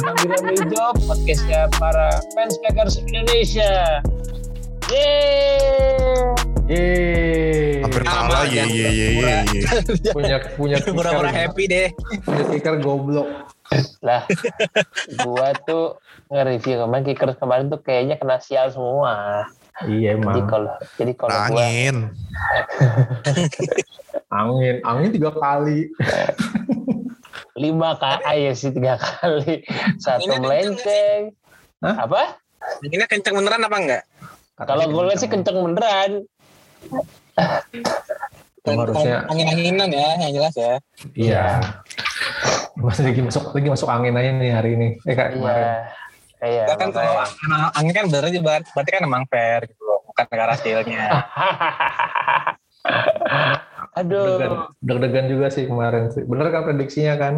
Tentang bilang hijau podcastnya para fans Packers Indonesia. Yeay. Yeay. Hampir Sama kalah ye ye ye ye ye. punya punya kicker, happy deh. punya kicker goblok. Lah, gua tuh nge-review kemarin kicker kemarin tuh kayaknya kena sial semua. Iya Jadi emang. kalau jadi kalau gua Angin. Angin, angin tiga kali. lima kali ya sih tiga kali satu melenceng Hah? apa Ini kenceng beneran apa enggak? kalau gue lihat sih kenceng beneran harusnya angin-anginan ya, yang jelas ya. iya. Masih lagi masuk lagi masuk angin aja nih hari ini. Eh kayak kemarin. iya iya Ya kan kalau angin kan bener aja berarti berarti kan emang fair gitu loh, bukan negara hasilnya. Deg-degan, aduh deg-degan juga sih kemarin sih. Bener kan prediksinya kan?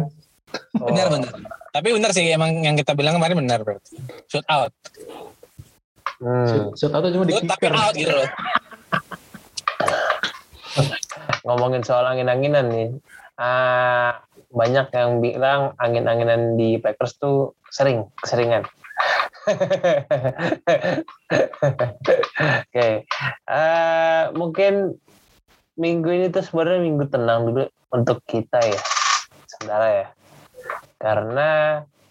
Oh. Benar benar. Tapi benar sih emang yang kita bilang kemarin benar berarti. Shoot out. Hmm. Shoot out cuma di Shoot tapi kicker. out gitu loh. ngomongin soal angin-anginan nih ah banyak yang bilang angin-anginan di Packers tuh sering keseringan oke Ah, mungkin minggu ini tuh sebenarnya minggu tenang dulu untuk kita ya saudara ya karena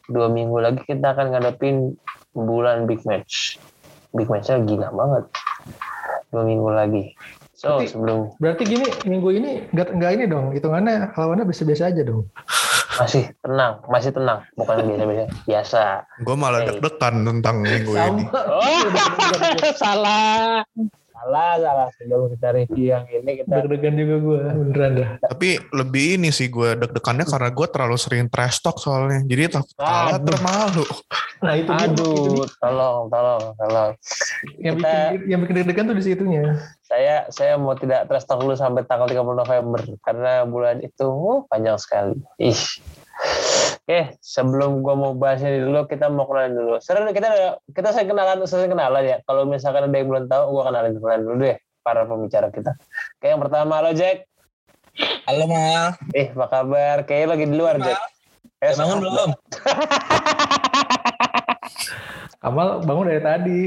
dua minggu lagi kita akan ngadepin bulan big match big matchnya gila banget dua minggu lagi so Tapi- sebelum Berarti gini minggu ini nggak nggak ini dong. Hitungannya lawannya biasa-biasa aja dong. masih tenang masih tenang bukan biasa-biasa biasa Gue malah Hey. deg-degan tentang minggu ini. oh salah salah salah sebelum kita review yang ini kita Deg-degan juga gue beneran dah. Tapi lebih ini sih gue deg-degannya karena gue terlalu sering trash talk soalnya. Jadi takut kalah Aduh. termalu. Nah itu dia, itu aduh dia. tolong tolong tolong yang kita- bikin yang bikin deg-degan tuh di situnya. saya saya mau tidak trust talk dulu sampai tanggal 30 November karena bulan itu uh, panjang sekali. Ih. Oke, sebelum gua mau bahas ini dulu, kita mau kenalan dulu. Seru kita ada- kita saya kenalan, saya kenalan ya. Kalau misalkan ada yang belum tahu, gua kenalin kenalan dulu deh para pembicara kita. Oke, yang pertama halo Jack. Halo Mal. Eh, apa kabar? Kayaknya lagi di luar, Jack. Eh, Udah bangun belum? Kamal bangun dari tadi.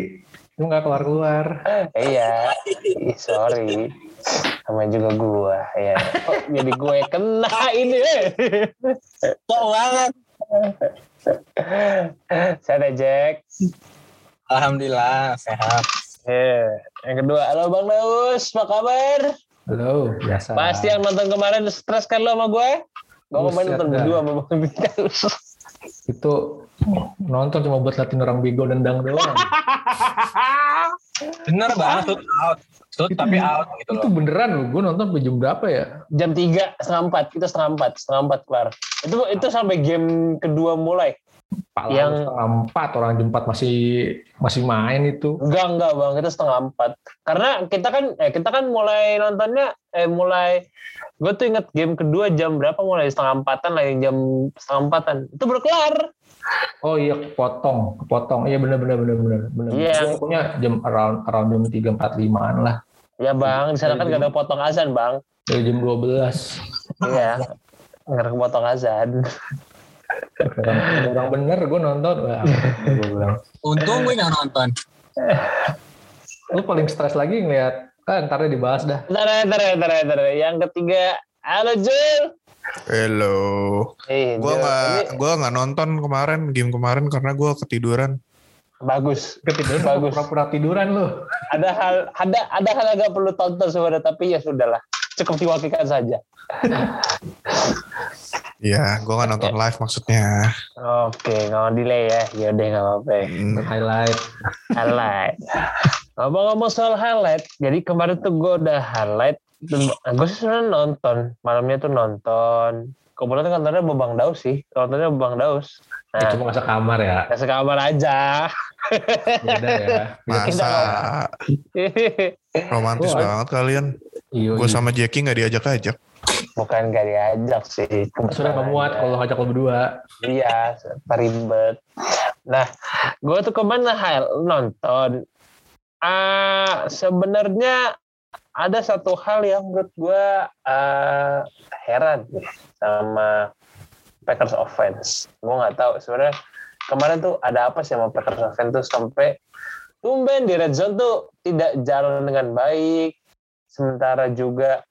Lu nggak keluar-keluar. Iya. Ih, sorry. Sama juga gua, ya. Kok jadi gue kena ini, eh. Kok banget. Saya ada Jack. Alhamdulillah sehat. Eh, yang kedua, halo Bang Daus, apa kabar? Halo, biasa. Pasti yang nonton kemarin stres kan lo sama gue? Gue kemarin Buset nonton berdua sama Bang Daus. itu nonton cuma buat latihan orang bego nendang doang. Bener banget shoot out. Shoot Itu- tapi out gitu itu loh. beneran loh. Gue nonton jam berapa ya? Jam 3, setengah 4. Kita setengah 4, setengah 4 kelar. Itu itu sampai game kedua mulai. Pak Yang- setengah empat orang jam empat masih masih main itu. Enggak, enggak Bang. Kita setengah 4. Karena kita kan eh kita kan mulai nontonnya eh mulai gue tuh inget game kedua jam berapa mulai setengah empatan lah yang jam setengah empatan itu baru kelar Oh iya potong, potong. Iya bener bener bener bener bener. Iya. Gua Pokoknya jam around around jam tiga empat limaan lah. ya bang di sana kan gak ada potong azan bang Dari jam 12 iya nggak ada potong azan orang, orang bener gue nonton wah gue bilang Untung gue gak nonton. lu paling stres lagi ngeliat kan ntar dibahas dah ntar ya, ntar ya, ntar ya, ntar ya. yang ketiga halo Jul Hello. eh Gue nggak ini gue nggak nonton kemarin game kemarin karena gue ketiduran. bagus ketiduran Bagus. pura-pura tiduran lu ada hal ada ada hal yang gak perlu tonton sebenarnya tapi ya sudahlah cukup diwakilkan saja Iya, gue nggak nonton live maksudnya. oke nggak mau delay ya yaudah nggak apa-apa Hmm, highlight highlight. Ngomong-ngomong soal highlight, jadi kemarin tuh gue udah highlight. Gue sih sebenarnya nonton, malamnya tuh nonton. Kebetulan kantornya Bang Daus sih, kantornya Bang Daus. ya, Nah, cuma nggak sekamar ya ya sekamar aja. Beda ya Beda. Masa romantis Oh, banget kalian. iya, Gue iya. sama Jackie nggak diajak-ajak. Bukan gak diajak sih. sudah nggak muat kalau ngajak lo berdua Iya, ribet. Nah, gue tuh ke mana hal nonton. Ah, sebenarnya ada satu hal yang menurut gue ah, heran sama Packers offense. Gue nggak tahu sebenarnya kemarin tuh ada apa sih sama Packers offense tuh sampai tumben di red zone tuh tidak jalan dengan baik. Sementara juga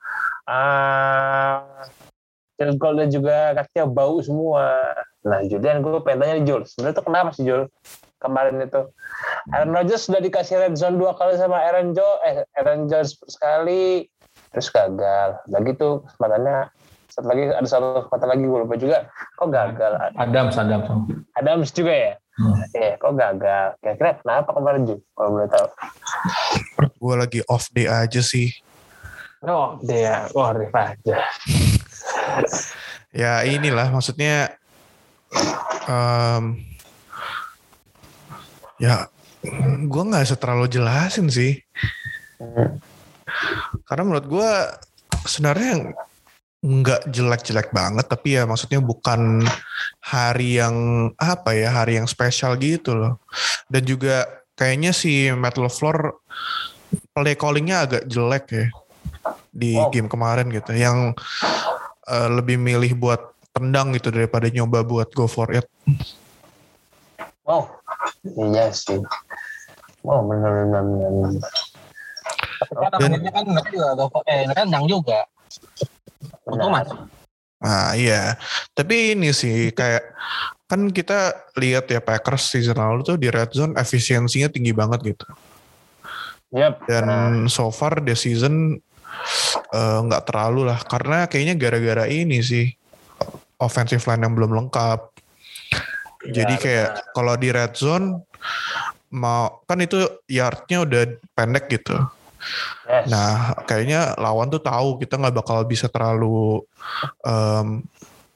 ah field goalnya juga kakinya bau semua. Nah Julian gue pengen tanya Jul, sebenarnya tuh kenapa sih Jul kemarin itu? Aaron Rodgers sudah dikasih red zone dua kali sama Aaron Jo, eh Aaron Jones sekali, terus gagal. Lagi tuh kesempatannya satu lagi ada satu kesempatan lagi gue lupa juga. Kok gagal? Adams, Adams. Adams juga ya? Hmm. Iya, kok gagal? Kira-kira kenapa kemarin Jul? Kalau boleh tahu. Gue lagi off day aja sih. Oh, dia, wah Rif aja. Ya inilah maksudnya em, ya gue nggak bisa terlalu jelasin sih Hmm. karena menurut gue sebenarnya nggak jelek-jelek banget tapi ya maksudnya bukan hari yang apa ya hari yang spesial gitu loh dan juga kayaknya si Matt LaFleur play callingnya agak jelek ya di Oh. game kemarin gitu yang eh, lebih milih buat tendang gitu daripada nyoba buat go for it Wow, iya sih. Wow, benar benar benar. benar. Tapi kan Dan- akhirnya kan juga gak eh mereka nendang juga. Untung masuk. Nah iya, tapi ini sih kayak kan kita lihat ya Packers season lalu tuh di red zone efisiensinya tinggi banget gitu. Yap. Dan so far the season eh, nggak terlalu lah, karena kayaknya gara-gara ini sih offensive line yang belum lengkap. Jadi iya, kayak benar. kalau di red zone mau kan itu yardnya udah pendek gitu. Yes. Nah, kayaknya lawan tuh tahu kita nggak bakal bisa terlalu um,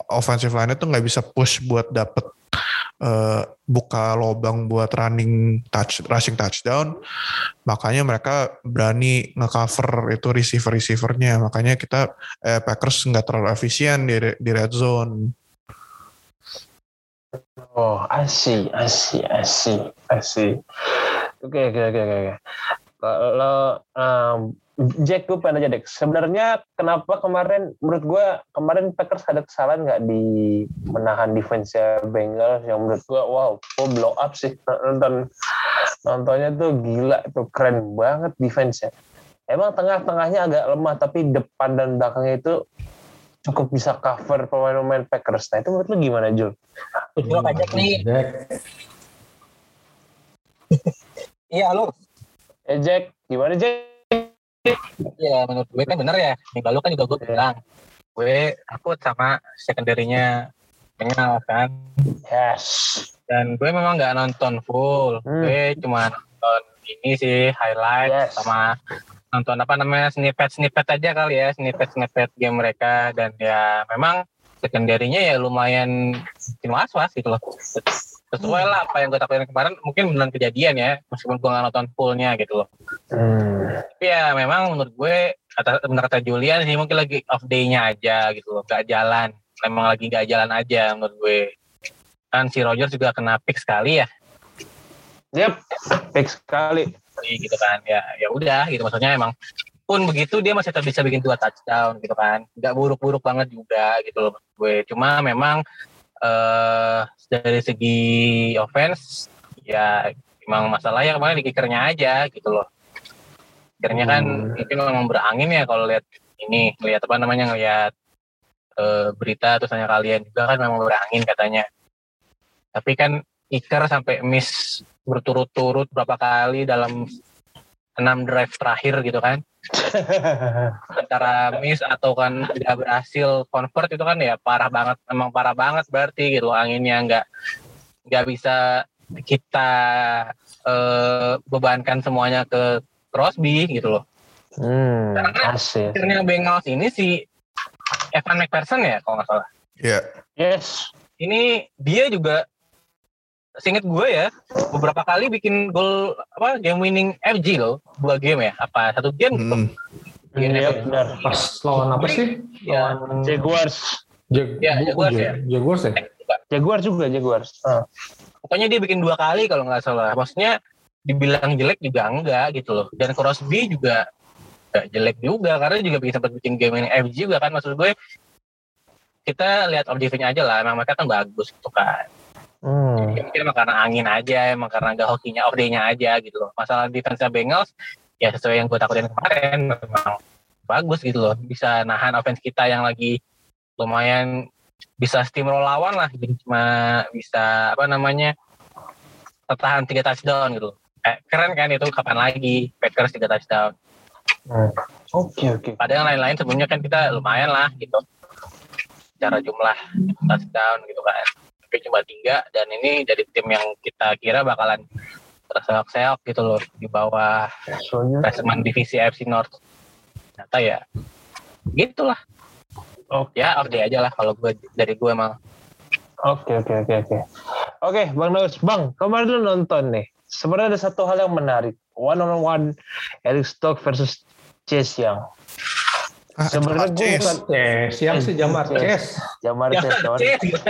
offensive line tuh nggak bisa push buat dapet eh, buka lobang buat running touch rushing touchdown. Makanya mereka berani ngecover itu receiver receivernya. Makanya kita eh, Packers nggak terlalu efisien di di red zone. Oh, asih, asih, asih, asih. Oke, oke, oke, oke. oke. Kalau um, Jack, gue pengen aja Dek. Sebenarnya kenapa kemarin, menurut gue kemarin Packers ada kesalahan nggak di menahan defense Bengals yang menurut gue, wow, gue blow up sih nonton nontonnya tuh gila, tuh keren banget defense-nya. Emang tengah-tengahnya agak lemah, tapi depan dan belakangnya itu cukup bisa cover pemain-pemain Packers. Nah itu menurut lu gimana, Jul? Gue pajak nih. Jack. Iya lu. Eh Jack, gimana Jack? Iya menurut gue kan bener ya. Minggu lalu kan juga gue bilang. Gue takut sama secondary-nya Bengals kan. Yes. Dan gue memang nggak nonton full. Hmm. Gue cuma nonton ini sih highlight Yes. sama nonton apa namanya snippet snippet aja kali ya snippet snippet game mereka dan ya memang secondary-nya ya lumayan bikin was was gitu loh sesuai lah apa yang gue takutin kemarin mungkin benar kejadian ya meskipun gue nggak nonton fullnya gitu loh. Hmm. tapi ya memang menurut gue kata benar kata Julian sih mungkin lagi off day-nya aja gitu loh gak jalan. Memang lagi gak jalan aja menurut gue. Kan si Roger juga kena pick sekali ya. Yep, fix sekali. gitu kan ya ya udah gitu. Maksudnya emang pun begitu dia masih tetap bisa bikin dua touchdown gitu kan. Nggak buruk-buruk banget juga gitu loh gue. Cuma memang eh dari segi offense ya emang masalahnya kemarin di kickernya aja gitu loh kickernya kan Hmm. mungkin memang berangin ya kalau lihat ini lihat apa namanya ngelihat eh, berita terus tanya kalian juga kan memang berangin katanya tapi kan kicker sampai miss berturut-turut berapa kali dalam enam drive terakhir gitu kan antara miss atau kan tidak berhasil convert itu kan ya parah banget emang parah banget berarti gitu anginnya nggak nggak bisa kita eh, bebankan semuanya ke Crosby gitu loh Hmm, Karena- asik. akhirnya Bengals ini si Evan McPherson ya kalau nggak salah Ya, Yes. ini dia juga seinget gue ya beberapa kali bikin gol apa game winning FG loh dua game ya apa satu game gitu mm, Iya, Iya, benar. Pas lawan apa sih? ya Lawan Jaguars. Jag Ya, Jaguars Jag- ya. Jaguars ya? Jaguars juga, Jaguars. Ah. pokoknya dia bikin dua kali kalau nggak salah maksudnya dibilang jelek juga enggak gitu loh dan Crosby juga nggak jelek juga karena juga bikin sempat bikin game winning FG juga kan maksud gue kita lihat objektifnya aja lah. Emang mereka kan bagus gitu kan. Hmm. Ya, mungkin emang karena angin aja, emang karena gak hokinya off day-nya aja gitu loh. Masalah defense Bengals, ya sesuai yang gue takutin kemarin, memang bagus gitu loh. Bisa nahan offense kita yang lagi lumayan bisa steamroll lawan lah. Jadi cuma bisa apa namanya tertahan tiga touchdown gitu. Eh, keren kan itu kapan lagi Packers tiga touchdown. Hmm. Oke oke. Padahal yang lain-lain sebelumnya kan kita lumayan lah gitu. Secara jumlah touchdown gitu kan. Tapi cuma tiga dan ini dari tim yang kita kira bakalan terseok-seok gitu loh di bawah freshman divisi FC North. Ternyata ya gitulah. Oke. Ya off aja lah kalau gue dari gue emang. Oke oke oke oke. Oke Bang Naus, Bang kemarin lu nonton nih. Sebenarnya ada satu hal yang menarik. One on one Eric Stock versus Chase Young. Ah, Sebenarnya gue bukan Ces, yang sih Jamar Ces. Jamar Cis.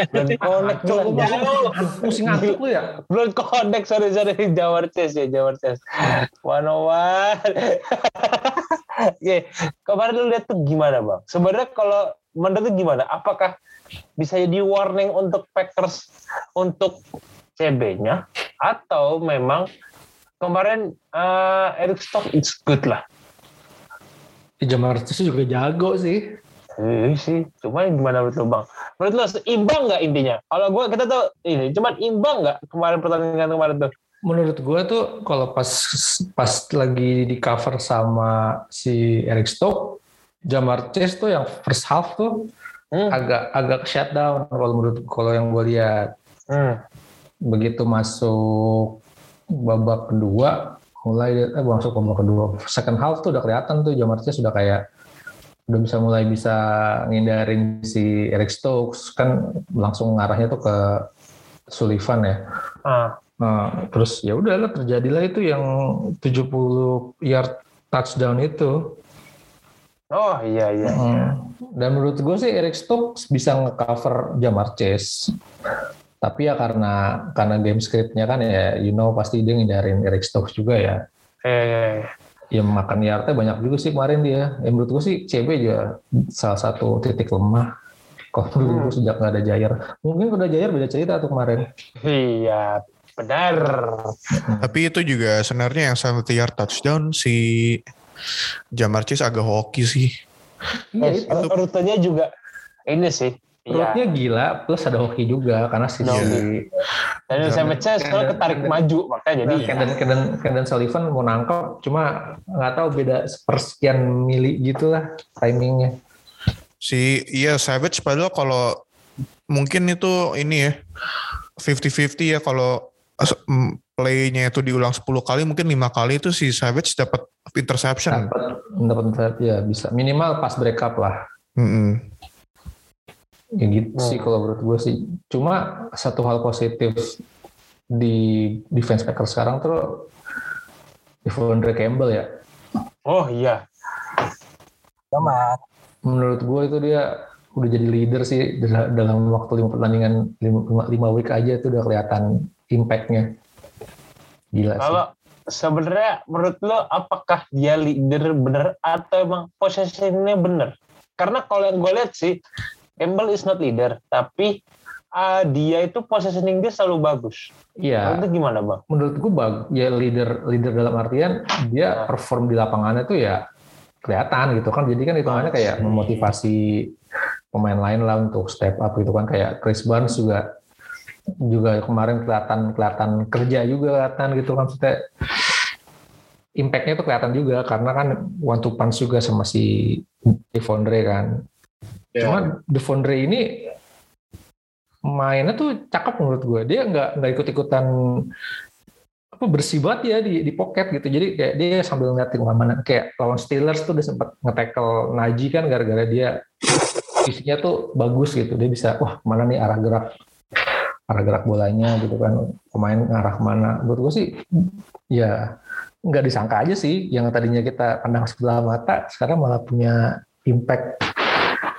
Belum connect Coba belum pusing ngantuk lu ya. belum connect sorry sorry Jamar Chase ya Jamar Chase. One on one. Oke, kemarin lu lihat tuh gimana bang? Sebenarnya kalau menurut lu gimana? Apakah bisa jadi warning untuk Packers untuk CB-nya atau memang kemarin eh, Eric Stock it's good lah. Jamar Ces juga jago sih. Iya sih, cuman gimana menurut lu bang? Menurut lu imbang nggak intinya? Kalau gue kita tuh ini, cuman imbang nggak kemarin pertandingan kemarin tuh? Menurut gue tuh kalau pas pas lagi di cover sama si Eric Stoke, Jamar Chase tuh yang first half tuh Hmm. agak agak shutdown kalau menurut kalau yang gue lihat Hmm. begitu masuk babak kedua mulai eh masuk babak kedua second half tuh udah kelihatan tuh Jamar Chase sudah kayak udah bisa mulai bisa ngindarin si Eric Stokes kan langsung ngarahnya tuh ke Sullivan ya Ah. Nah, terus ya udahlah terjadilah itu yang 70 yard touchdown itu. Oh iya iya. Hmm. Dan menurut gue sih Eric Stokes bisa ngecover Jamar Chase. Tapi ya karena karena game scriptnya kan ya you know pasti dia ngindarin Eric Stokes juga ya. Iya, iya, iya. Ya makan yardnya banyak juga sih kemarin dia. Ya menurut gue sih CB juga salah satu titik lemah. Kalau gue sejak nggak ada Jair. Mungkin kalau ada Jair beda cerita tuh kemarin. Iya, benar. Tapi itu juga sebenarnya yang 70 yard touchdown si Jamar Chase agak hoki sih. Iya Eh, rutenya juga ini sih. Iya. Perutnya gila, plus ada hoki juga karena si Iya. si Dan saya Chase kalau ketarik maju makanya jadi. Kendon Kendon Kendon Sullivan mau nangkep, cuma nggak tahu beda sepersekian mili gitulah timingnya. Si iya Savage padahal kalau mungkin itu ini ya 50-50 ya kalau mm, play-nya itu diulang 10 kali mungkin lima kali itu si Savage dapat interception. Dapat dapat ya bisa minimal pas break up lah. Mm-mm. Ya gitu Hmm. sih kalau menurut gue sih. Cuma satu hal positif di defense Packers sekarang tuh Devondre Campbell ya. Oh iya. Menurut gue itu dia udah jadi leader sih dal- dalam waktu lima pertandingan lima, lima week aja itu udah kelihatan impact-nya. Gila sih. Kalau sebenarnya menurut lo apakah dia leader bener atau emang posisinya bener? Karena kalau yang gue lihat sih Campbell is not leader, tapi ah, dia itu positioning dia selalu bagus. Iya. Itu gimana bang? menurut gue bag ya leader leader dalam artian dia perform di lapangannya tuh ya kelihatan gitu kan. Jadi kan hitungannya kayak memotivasi pemain lain lah untuk step up gitu kan. Kayak Chris Barnes juga juga kemarin kelihatan kelihatan kerja juga kelihatan gitu kan. Maksudnya impactnya tuh kelihatan juga. Karena kan one two punch juga sama si Devondre kan cuma Devondre ini mainnya tuh cakep menurut gue dia nggak nggak ikut ikutan apa bersih banget ya di di pocket gitu. Jadi kayak dia sambil ngeliatin mana. Kayak lawan Steelers tuh dia sempat nge-tackle Najee kan gara-gara dia fisiknya tuh bagus gitu. Dia bisa wah mana nih arah gerak arah gerak bolanya gitu kan. Pemain arah ke mana menurut gue sih ya nggak disangka aja sih yang tadinya kita pandang sebelah mata sekarang malah punya impact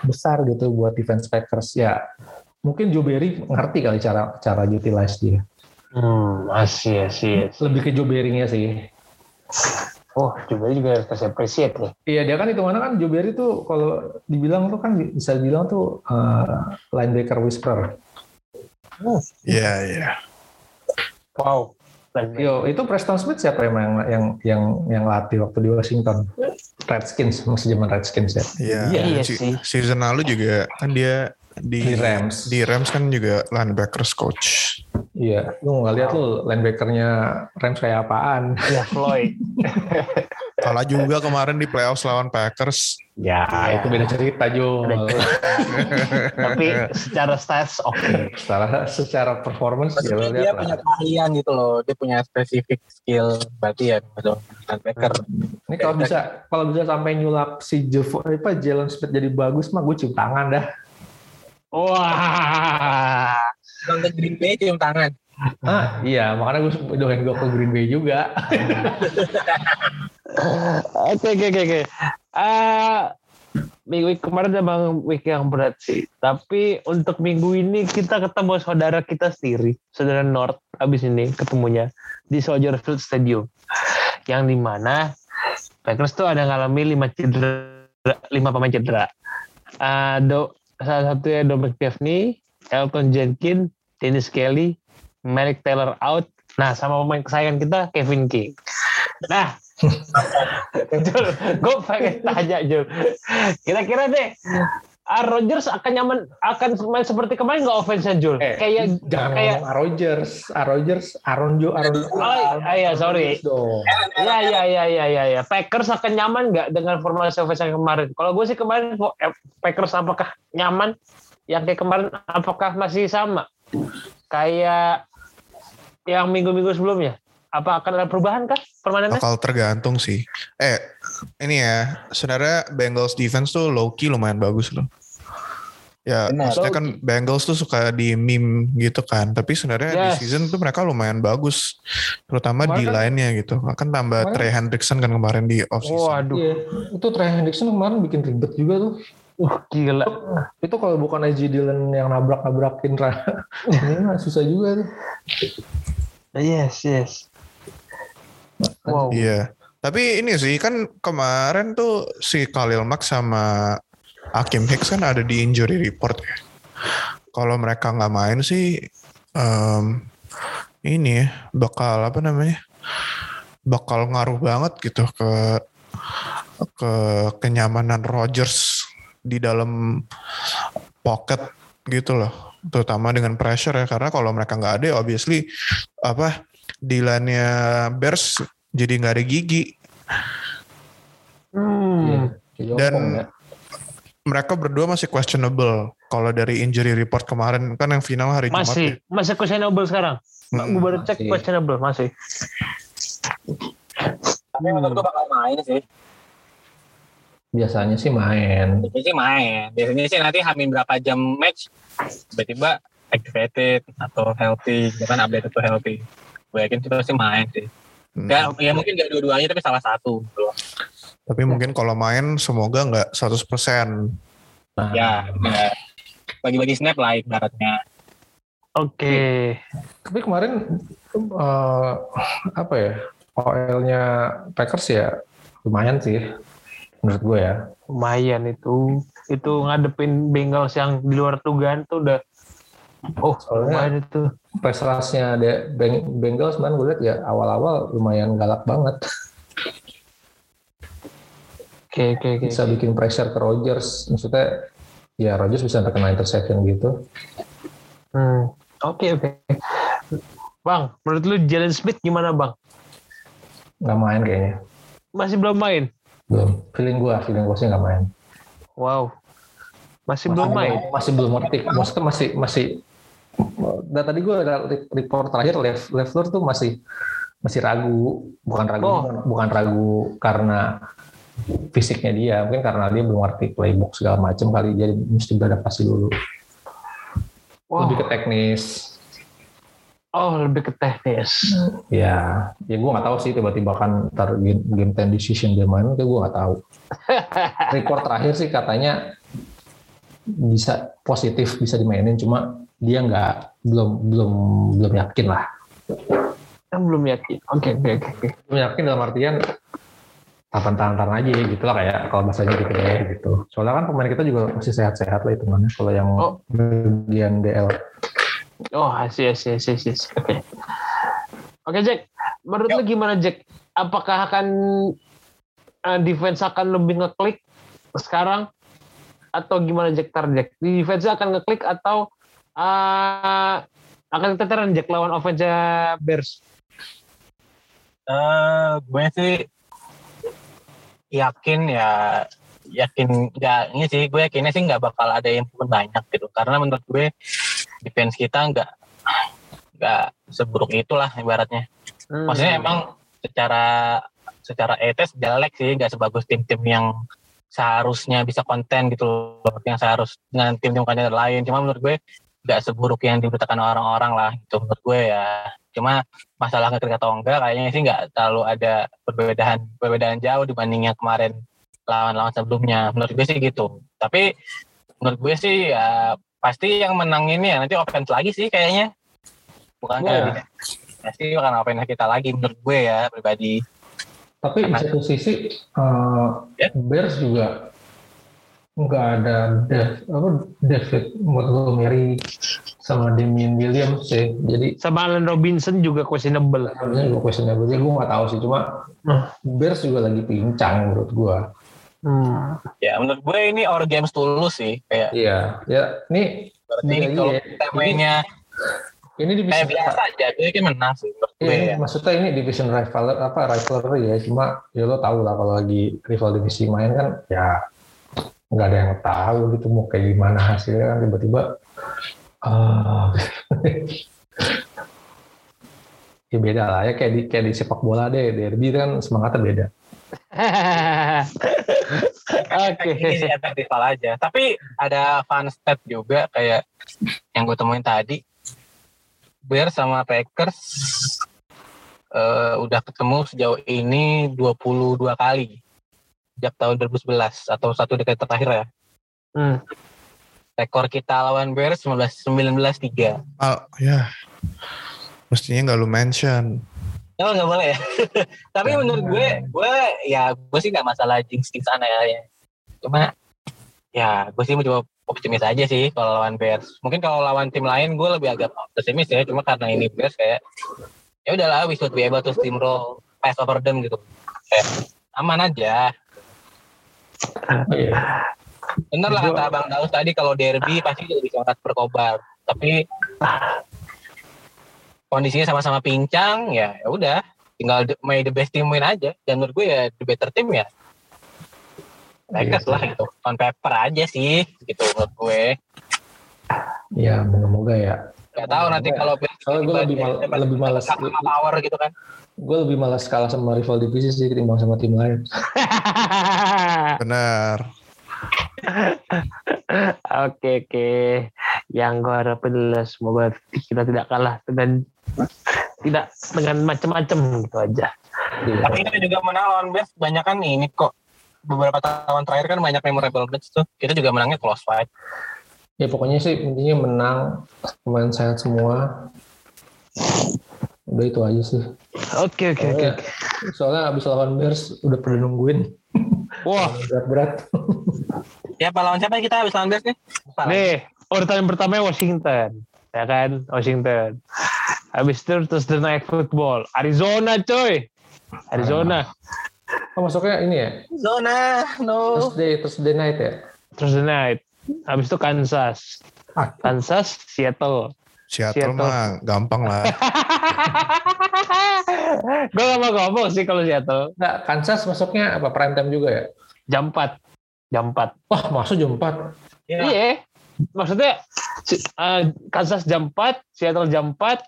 besar gitu buat defense Packers ya mungkin Joe Barry ngerti kali cara cara utilize dia Hmm, masih sih. lebih ke Joe Barry-nya sih Oh, juga juga harus kasih appreciate nih. Iya dia kan itu mana kan Joe Barry tuh kalau dibilang tuh kan bisa dibilang tuh uh, linebacker whisperer. Iya, iya. Wow. Yo itu Preston Smith siapa emang yang yang yang yang latih waktu di Washington? Redskins masih zaman Redskins ya. Iya, Iya si- sih. season lalu juga kan dia di, Di Rams. Di Rams kan juga linebackers coach. Iya, lu nggak lihat lu linebackernya Rams kayak apaan? ya Floyd. Kalah juga kemarin di playoffs lawan Packers. Ya, Iya. itu beda cerita Jo. Beda Tapi secara stats oke. secara secara performance ya dia punya lah. keahlian gitu loh. Dia punya spesifik skill berarti ya gitu. Linebacker. Ini kalau bisa kalau bisa sampai nyulap si Jevo, apa Jalen Smith jadi bagus mah gue cium tangan dah. Wah. Nonton Green Bay cium tangan. Ah, iya, makanya gue doain gue ke Green Bay juga. Oke oke oke oke. Ah, minggu kemarin emang week yang berat sih. Tapi untuk minggu ini kita ketemu saudara kita sendiri, saudara North abis ini ketemunya di Soldier Field Stadium. Yang di mana Packers tuh ada ngalami lima cedera, lima pemain cedera. Ah, do, salah satunya Dominic Devney, Elton Jenkins, Dennis Kelly, Malik Taylor out. Nah, sama pemain kesayangan kita Kevin King. Nah, Jul, gue pengen tanya Jul. Kira-kira deh, Aaron Rodgers akan nyaman akan main seperti kemarin nggak offense Jul? Eh, kayak Jangan kayak Aaron Rodgers, Aaron Rodgers, Aaron Jo, Aaron. Oh, ah, iya, sorry. Dong. ya ya ya ya ya ya Packers akan nyaman nggak dengan formasi offense yang kemarin? Kalau gue sih kemarin eh, Packers apakah nyaman? Yang kayak kemarin apakah masih sama? Kayak yang minggu-minggu sebelumnya? Apa akan ada perubahan kah permanennya? Bakal tergantung sih. Eh, ini ya, sebenarnya Bengals defense tuh low key lumayan bagus loh. Ya, Benar. maksudnya kan Bengals tuh suka di meme gitu kan. Tapi sebenarnya di Yes. season tuh mereka lumayan bagus. Terutama di Kemarin kan- line-nya gitu. Akan tambah Kemarin- Trey Hendrickson kan kemarin di off season. Waduh, Iya, itu Trey Hendrickson kemarin bikin ribet juga tuh. uh, gila. Itu kalau bukan AJ Dillon yang nabrak-nabrakin Ra- ini mah susah juga tuh. Yes, yes. Wow. Iya. Tapi ini sih kan kemarin tuh si Khalil Mack sama Hakim Hicks kan ada di injury report ya. Kalau mereka nggak main sih em, ini ya bakal apa namanya? Bakal ngaruh banget gitu ke ke kenyamanan Rodgers di dalam pocket gitu loh. Terutama dengan pressure ya karena kalau mereka nggak ada ya obviously apa Dylan-nya Bears jadi nggak ada gigi Hmm. Iya, Dan- ya. mereka berdua masih questionable kalau dari injury report kemarin kan yang final hari Jumat ya. Masih, masih questionable sekarang. Hmm. Gue baru cek Masih. questionable masih. Tapi menurut gue bakal main sih. Biasanya sih main. Biasanya sih main. Biasanya sih nanti hamin berapa jam match tiba-tiba activated atau healthy, gitu kan update atau healthy. Gue yakin sih pasti main sih. Hmm. Ya, ya mungkin gak dua-duanya tapi salah satu. Tapi mungkin kalau main semoga nggak 100%. Nah, Ya, benar. bagi-bagi snap lah ibaratnya. Oke. Tapi kemarin eh, apa ya? OL-nya Packers ya lumayan sih menurut gue ya. Lumayan itu. Itu ngadepin Bengals yang di luar dugaan tuh udah Oh, Soalnya- lumayan itu. Pass rush-nya de- Beng- Bengals man gue lihat ya awal-awal lumayan galak banget. Oke, oke, oke. Bisa bikin pressure ke Rodgers. Maksudnya ya Rodgers bisa terkena interception gitu. Hmm. Oke, oke. Bang, menurut lu Jalen Smith gimana, Bang? Nggak main kayaknya. Masih belum main? Belum. Feeling gue, feeling gue sih nggak main. Wow. Masih belum main? Masih belum ngerti. Maksudnya masih masih. Dan tadi gue ada report terakhir Lev, Leffler tuh masih masih ragu, bukan ragu, Oh. bukan ragu karena fisiknya dia, mungkin karena dia belum ngerti playbook segala macam kali, jadi mesti beradaptasi dulu. Wow. Lebih ke teknis. Oh, lebih ke teknis. Ya, ya gue nggak tahu sih tiba-tiba kan ntar game, game time decision dia main, itu gue nggak tahu. Report terakhir sih katanya bisa positif bisa dimainin, cuma dia nggak belum belum belum yakin lah. Kan belum yakin. Oke, oke, oke. oke. Belum yakin dalam artian tahan-tahan aja gitu lah kayak kalau bahasanya gitu deh gitu. Soalnya kan pemain kita juga masih sehat-sehat lah itu mana kalau yang Oh. bagian DL. Oh, asyik, asyik, asyik, asyik. Oke. Oke, Jack. Menurut lu gimana, Jack? Apakah akan eh, defense akan lebih ngeklik sekarang atau gimana Jack tar Jack? Di defense akan ngeklik atau eh, akan keteteran Jack lawan offense Bears? Eh, gue sih yakin ya yakin nggak ini sih gue yakinnya sih nggak bakal ada yang banyak gitu karena menurut gue defense kita nggak nggak seburuk itulah ibaratnya Hmm. maksudnya emang secara secara etes jelek sih nggak sebagus tim-tim yang seharusnya bisa konten gitu loh yang seharus dengan tim-tim konten lain cuma menurut gue nggak seburuk yang diberitakan orang-orang lah gitu menurut gue ya. Cuma masalah ngeklik atau enggak kayaknya sih nggak terlalu ada perbedaan perbedaan jauh dibanding yang kemarin lawan-lawan sebelumnya. Menurut gue sih gitu. Tapi menurut gue sih ya pasti yang menang ini ya nanti offense lagi sih kayaknya. Bukan kayak defense. pasti akan offense kita lagi menurut gue ya pribadi. Tapi di satu sisi eh, Ya. Bears juga nggak ada Dev, apa David Montgomery sama Damian Williams sih. Jadi Sama Allen Robinson juga questionable. harusnya gue questionable sih. Gue nggak tahu sih. Cuma Hmm. Bears juga lagi pincang menurut gue. Hmm. ya menurut gue ini our games tulus sih kayak Iya. Ya, ini berarti Iya, kalau iya. kita mainnya ini kayak division biasa aja gue kan menang sih Iya, ini ya maksudnya ini division rival apa rivalry ya. Cuma ya lo tau lah kalau lagi rival divisi main kan ya nggak ada yang tahu gitu mau kayak gimana hasilnya kan tiba-tiba ah ya beda lah ya kayak di kayak di sepak bola deh derby kan semangatnya beda. Oke. efek rival aja tapi ada fun stat juga kayak yang gue temuin tadi Bears sama Packers eh, udah ketemu sejauh ini 22 kali sejak tahun 2011 atau satu dekade terakhir ya Hmm. rekor kita lawan Bears 19 19-3 Ah, ya. Mestinya nggak lu mention. Oh nggak boleh ya. Tapi Jangan. menurut gue, gue ya gue sih nggak masalah jinx di sana ya, ya. Cuma ya gue sih mau coba optimis aja sih kalau lawan Bears. Mungkin kalau lawan tim lain gue lebih agak pesimis ya. Cuma karena ini Bears kayak ya udahlah we should be able to steamroll pass over them gitu. Kayak aman aja. Iya. Bener lah kata Abang Daus tadi kalau derby pasti lebih sangat berkobar. Tapi kondisinya sama-sama pincang ya ya udah tinggal may the best team win aja. Dan menurut gue ya the better team ya. Lakers Iya. lah gitu. On paper aja sih gitu menurut gue. Ya moga-moga ya. Gak tahu nanti kalau Soalnya gue lebih mal- lebih malas sama power gitu kan. gue lebih malas kalah sama rival divisi sih ketimbang sama tim lain. Benar. Oke oke. Yang gue harapin adalah semoga kita tidak kalah dengan tidak dengan macam-macam gitu aja. Iya. Tapi kita juga menang lawan Bears banyak kan ini kok beberapa tahun terakhir kan banyak memorable match tuh. Kita juga menangnya close fight. Ya pokoknya sih intinya menang, pemain sehat semua. Udah itu aja sih. Oke oke oke. Soalnya, soalnya abis lawan Bears udah pada nungguin Wah, berat-berat. Siapa lawan siapa kita habis lawan Bears nih? Nih urutan pertama Washington, ya kan Washington. Habis itu terus the night football, Arizona coy, Arizona. Oh, masuknya ini ya? Zona, no. Thursday, Thursday night ya? Terus the night. Habis itu Kansas, Ah, Kansas, Seattle. Seattle, Seattle. mah gampang lah. gue gak mau ngomong sih kalau Seattle. enggak, Kansas masuknya apa prime time juga ya? Jam 4. Jam 4. Wah, masuk jam 4. Iya. Iya. Maksudnya eh, Kansas jam 4, Seattle jam 4,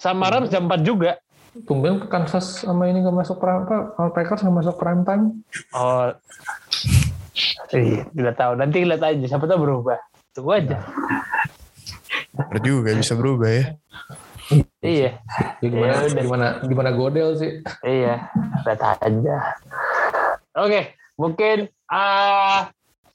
sama Rams jam 4 juga. Tumben Kansas sama ini nggak masuk prime apa? Packers nggak masuk prime time. Oh. Iya, tidak tahu. Nanti lihat aja. Siapa tahu berubah. Tunggu aja. Benar juga bisa berubah ya. Iya, Ya, gimana, Ya udah. gimana, gimana godel sih? iya. Lihat aja. Oke, mungkin ah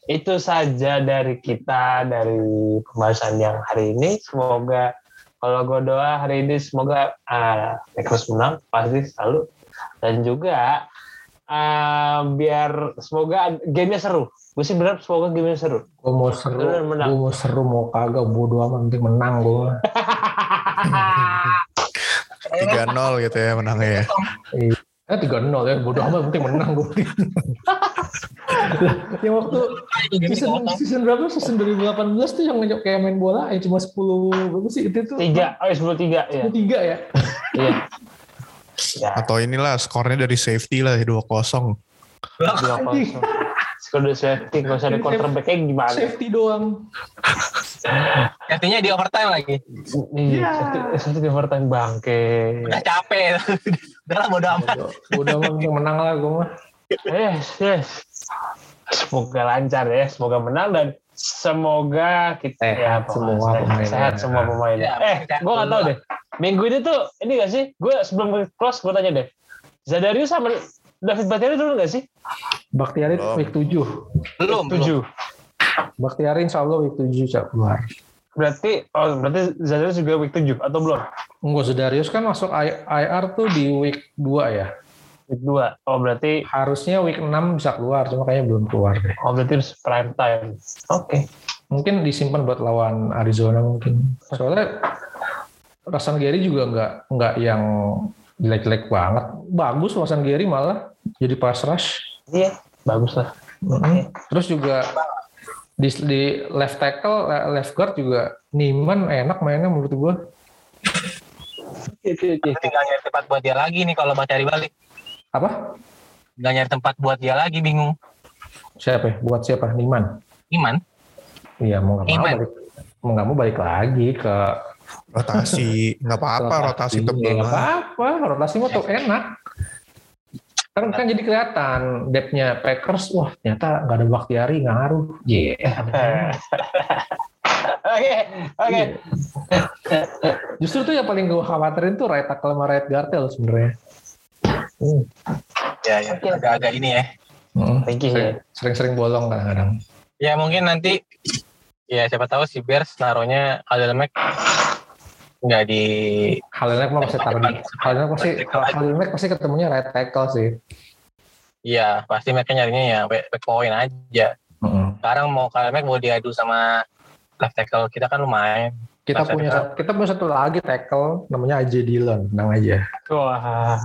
itu saja dari kita dari pembahasan yang hari ini. Semoga kalau gue doa hari ini semoga ah Lakers menang pasti selalu dan juga eh, biar semoga gamenya seru. Gue sih berharap semoga gamenya seru. Gue mau seru, menang. gue mau seru mau kagak bodo amat penting menang gue. 3-0 gitu ya menangnya ya. Eh tiga nol ya bodo amat penting menang gue. yang waktu season, season berapa? Season 2018 tuh yang ngejok kayak main bola yang cuma 10 berapa sih itu tuh? Tiga, oh sepuluh tiga ya. 10 tiga ya. Iya. Ya, Atau inilah skornya dari safety lah 2-0. dua kosong. Skor udah safety, nggak usah ada quarterbacknya gimana? Safety doang. Artinya di overtime lagi. Iya, safety, safety di overtime bangke. Udah capek. Udah lah bodo amat. Bodo, amat menang lah gue mah. Yes, yes. Semoga lancar ya, semoga menang dan semoga kita Sehat ya, semua sehat, pemainnya. sehat semua pemain. Ya, eh, sehat gue nggak tahu deh. Minggu ini tuh ini gak sih? Gue sebelum close gue tanya deh. Zadarius sama David Bakhtiari dulu gak sih? Bakhtiari Belum. week 7. Belum, belum. Tujuh. Bakhtiari insya Allah week 7 cak keluar. Berarti oh berarti Zadarius juga week 7 atau belum? Enggak, Zedarius kan masuk IR tuh di week 2 ya. Week 2. Oh berarti Harusnya week 6 bisa keluar, cuma kayaknya belum keluar deh. oh berarti harus prime time. Oke. Mungkin disimpan buat lawan Arizona mungkin. Soalnya Rasan Gary juga nggak nggak yang jelek-jelek banget. Bagus Rasan Gary malah jadi pass rush. Iya, bagus lah. Mm-mm. Terus juga di, di left tackle, le- left guard juga Niman enak mainnya menurut gua. Tinggal nyari tempat buat dia lagi nih kalau mau cari balik. Apa? Tinggal nyari tempat buat dia lagi bingung. Siapa? ya? Buat siapa? Niman. Iman. Iya mau nggak mau Niman. balik, mau nggak mau balik lagi ke Rotasi. nggak apa-apa rotasi Iya, tebel. nggak apa-apa, rotasi mah tuh enak. Kan, kan jadi kelihatan depth-nya Packers, wah ternyata nggak ada Bakhtiari, ngaruh. Iya. Oke, oke. Justru tuh yang paling gue khawatirin tuh right tackle sama right guard loh sebenarnya. Hmm. Ya, ya. Agak-agak ini ya. Hmm. Thank you, Sering- Sering-sering bolong kadang-kadang. Ya mungkin nanti ya siapa tahu si Bears naruhnya Khalil Mack nggak di Halinek mah pasti taruh di Halinek pasti Halinek pasti ketemunya right tackle sih. Iya pasti mereka nyarinya ya back back point aja. Hmm. Sekarang mau Khalil Mack mau diadu sama left tackle kita kan lumayan. Kita Masa punya depan. kita punya satu lagi tackle namanya AJ Dillon, tenang aja. Wah,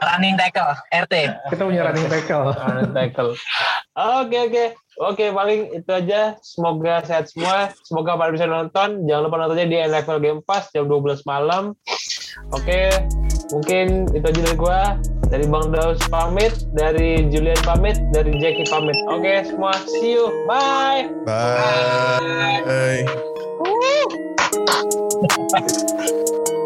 Running tackle RT. Kita punya running tackle. running tackle. Oke, oke. Oke, paling itu aja. Semoga sehat semua. Semoga pada bisa nonton. Jangan lupa nontonnya di NFL Game Pass jam 12 malam. Oke, mungkin itu aja dari gua. Dari Bang Daus pamit, dari Julian pamit, dari Jackie pamit. Oke, semua see you. Bye. Bye.